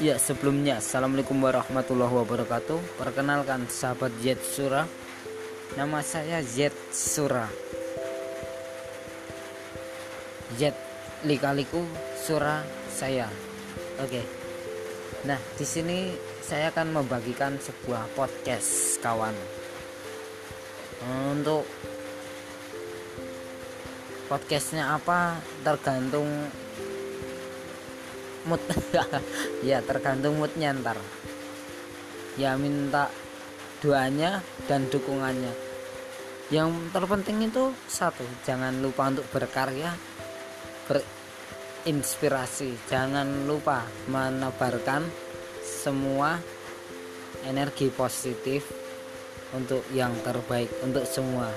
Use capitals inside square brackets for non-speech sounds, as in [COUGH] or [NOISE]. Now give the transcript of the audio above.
Ya sebelumnya Assalamualaikum warahmatullahi wabarakatuh. Perkenalkan sahabat Z Sura Nama saya Z Sura Z likaliku Sura saya. Oke. Nah di sini saya akan membagikan sebuah podcast kawan. Untuk podcastnya apa tergantung mood. [LAUGHS] Ya tergantung moodnya ntar. Ya minta doanya dan dukungannya. Yang terpenting itu satu jangan lupa untuk berkarya berinspirasi. Jangan lupa menebarkan semua energi positif untuk yang terbaik untuk semua